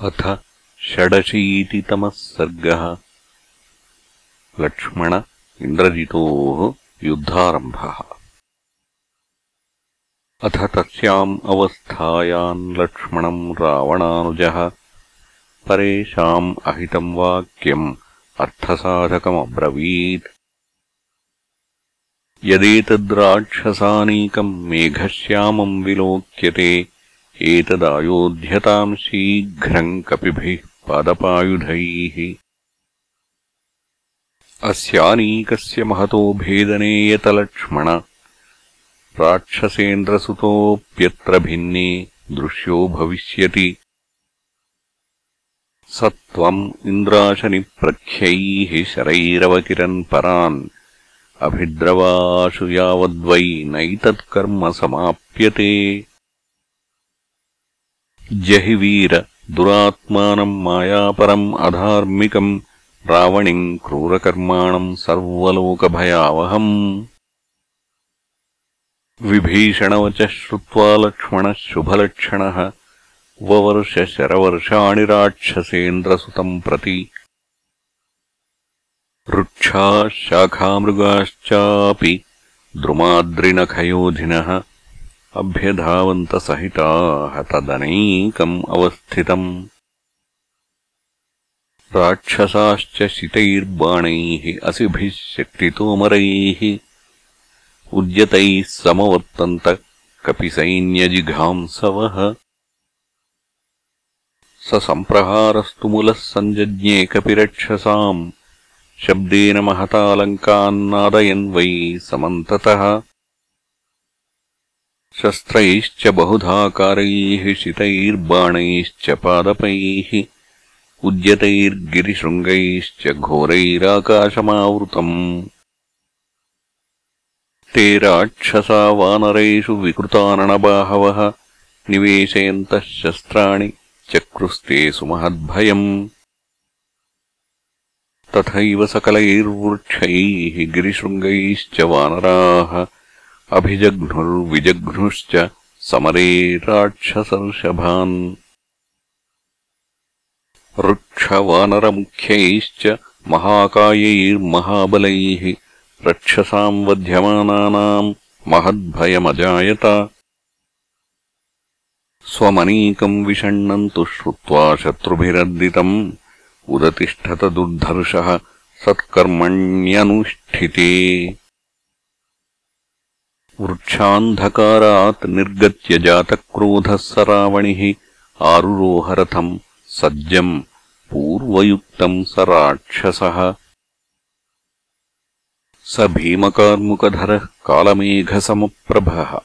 अथ षडशीतितमः सर्गः। लक्ष्मण इन्द्रजितोः युद्धारम्भः। अथ तस्याम् अवस्थायाम् लक्ष्मणम् रावणानुजः। परेषाम् अहितम् वाक्यम् अर्थसाधकमब्रवीत्। यदेतद्राक्षसानीकम् मेघश्यामम् विलोक्यते एतदायोध्यताम् शीघ्रम् कपिभिः पादपायुधैः। अस्यानीकस्य महतो भेदने यतलक्ष्मण राक्षसेन्द्रसुतोऽप्यत्र भिन्ने दृश्यो भविष्यति। स त्वम् इन्द्राशनिप्रख्यैः शरैरवकिरन् परान्। अभिद्रवाशु यावद्वै नैतत्कर्म समाप्यते जहि वीर दुरात्मानम् मायापरम् अधार्मिकम् रावणिम् क्रूरकर्माणम् सर्वलोकभयावहम्। विभीषणवचः श्रुत्वा लक्ष्मणः शुभलक्षणः ववर्षशरवर्षाणि राक्षसेन्द्रसुतम् प्रति। वृक्षाः शाखामृगाश्चापि द्रुमाद्रिनखयोधिनः अभ्यधावन्तसहिताः तदनैकम् अवस्थितम्। राक्षसाश्च शितैर्बाणैः असिभिः शक्तितोमरैः। उद्यतैः समवर्तन्त कपिसैन्यजिघांसवः। स सम्प्रहारस्तु मुलः सञ्जज्ञे कपिरक्षसाम्। शब्देन महतालङ्कान्नादयन् वै समन्ततः शस्त्रैश्च बहुधाकारैः शितैर्बाणैश्च पादपैः उद्यतैर्गिरिशृङ्गैश्च घोरैराकाशमावृतम्। ते राक्षसा वानरेषु विकृताननबाहवः निवेशयन्तः शस्त्राणि चक्रुस्ते सुमहद्भयम्। तथैव सकलैर्वृक्षैः गिरिशृङ्गैश्च वानराः अभिजघ्नुर्विजघ्नुश्च समरे राक्षसर्षभान्। वृक्षवानरमुख्यैश्च महाकायैर्महाबलैः रक्षसाम् वध्यमानानाम् महद्भयमजायत। स्वमनीकम् विषण्णम् श्रुत्वा शत्रुभिरर्दितम्। उदतिष्ठत दुर्धर्षः सत्कर्मण्यनुष्ठिते वृक्षान्धकारात् निर्गत्य जातक्रोधः स रावणिः आरुरोहरथम् सज्जम् पूर्वयुक्तम् स राक्षसः। स भीमकार्मुकधरः कालमेघसमप्रभः।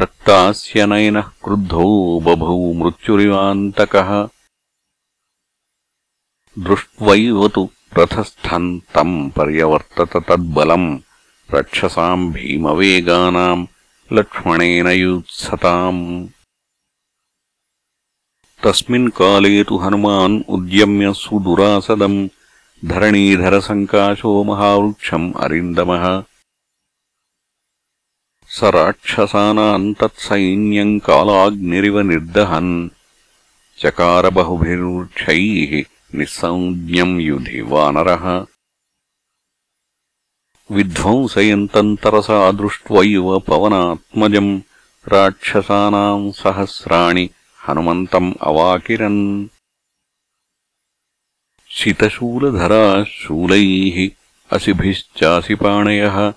रक्तास्य नयनः क्रुद्धो बभौ मृत्युरिवान्तकः। दृष्ट्वैव तु रथस्थम् तम् पर्यवर्तत तद्बलम् रक्षसाम् भीमवेगानाम् लक्ष्मणेन युत्सताम्। तस्मिन् काले तु हनुमान् उद्यम्य सुदुरासदम् धरणीधरसङ्काशो महावृक्षम् अरिन्दमः। स राक्षसानाम् तत्सैन्यम् कालाग्निरिव निर्दहन्। चकारबहुभिर्वृक्षैः निःसञ्ज्ञम् युधि वानरः विध्वंसयन्तन्तरसा दृष्ट्वैव पवनात्मजम् राक्षसानाम् सहस्राणि हनुमन्तम् अवाकिरन्। शितशूलधराः शूलैः असिभिश्चासिपाणयः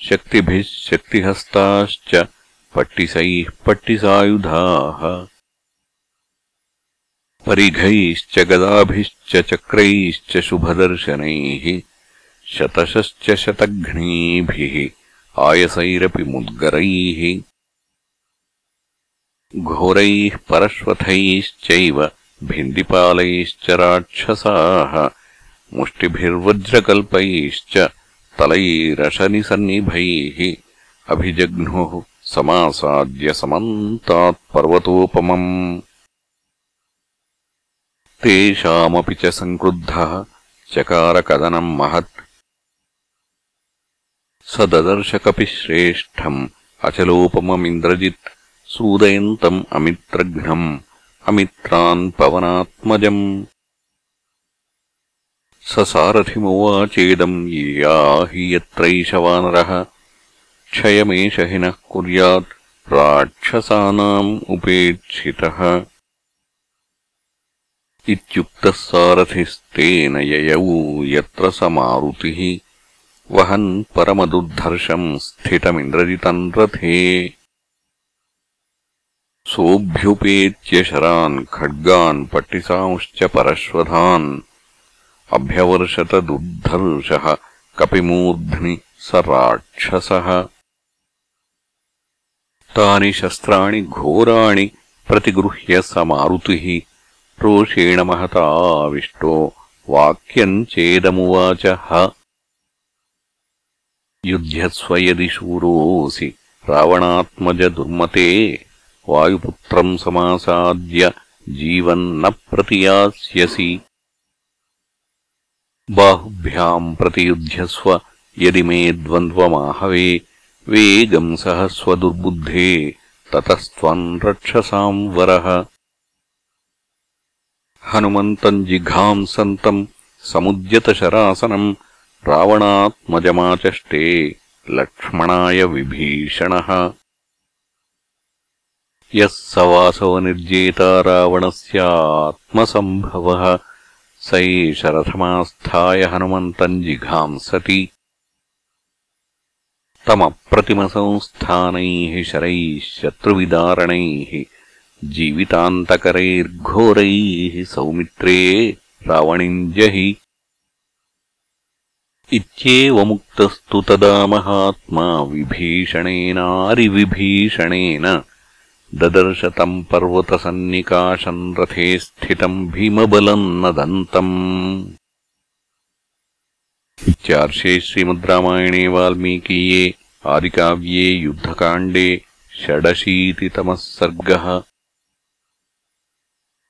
शक्तिभिः शक्तिहस्ताश्च पट्टिसैः पट्टिसायुधाः। परिघैश्च गदाभिश्च चक्रैश्च शुभदर्शनैः शतशश्च शतघ्नीभिः आयसैरपि मुद्गरैः घोरैः परश्वथैश्चैव भिन्दिपालैश्च राक्षसाः मुष्टिभिर्वज्रकल्पैश्च तलैरशनिसन्निभैः अभिजघ्नुः समासाद्य समन्तात्पर्वतोपमम् तेषामपि च सङ्क्रुद्धः चकारकदनम् महत् स ददर्शकपि श्रेष्ठम् अचलोपममिन्द्रजित् सूदयन्तम् अमित्रघ्नम् अमित्रान् पवनात्मजम्। स सारथिमुवाचेदम् याहि यत्रैष वानरः क्षयमेष हि नः कुर्यात् राक्षसानाम् उपेक्षितः। इत्युक्तः सारथिस्तेन ययौ यत्र स मारुतिः वहन् परमदुर्धर्षम् स्थितमिन्द्रजितम् रथे सोऽभ्युपेत्य शरान् खड्गान् पट्टिसांश्च परश्वधान्। अभ्यवर्षत दुर्धर्षः कपिमूर्ध्नि स राक्षसः। तानि शस्त्राणि घोराणि प्रतिगृह्य स मारुतिः। रोषेण महताविष्टो वाक्यम् चेदमुवाचः। युध्यस्व यदि शूरोऽसि रावणात्मजदुर्मते वायुपुत्रम् समासाद्य जीवन्न प्रतियास्यसि बाहुभ्याम् प्रतियुध्यस्व यदि मे द्वन्द्वमाहवे वेगम् सहस्वदुर्बुद्धे ततस्त्वम् रक्षसाम् वरः हनुमन्तम् जिघांसन्तम् समुद्यतशरासनम् रावणात्मजमाचष्टे लक्ष्मणाय विभीषणः। यः स वासवनिर्जेता रावणस्यात्मसम्भवः स एष रथमास्थाय हनुमन्तम् जिघांसति तमप्रतिमसंस्थानैः शरैः शत्रुविदारणैः जीवितान्तकरैर्घोरैः सौमित्रे रावणिम् जहि इत्येवमुक्तस्तु तदा महात्मा विभीषणेनारिविभीषणेन ददर्श तम् पर्वतसन्निकाशम् रथे स्थितम् भीमबलम् नदन्तम् इत्यार्षे श्रीमद् रामायणे वाल्मीकीये आदिकाव्ये युद्धकाण्डे षडशीतितमः सर्गः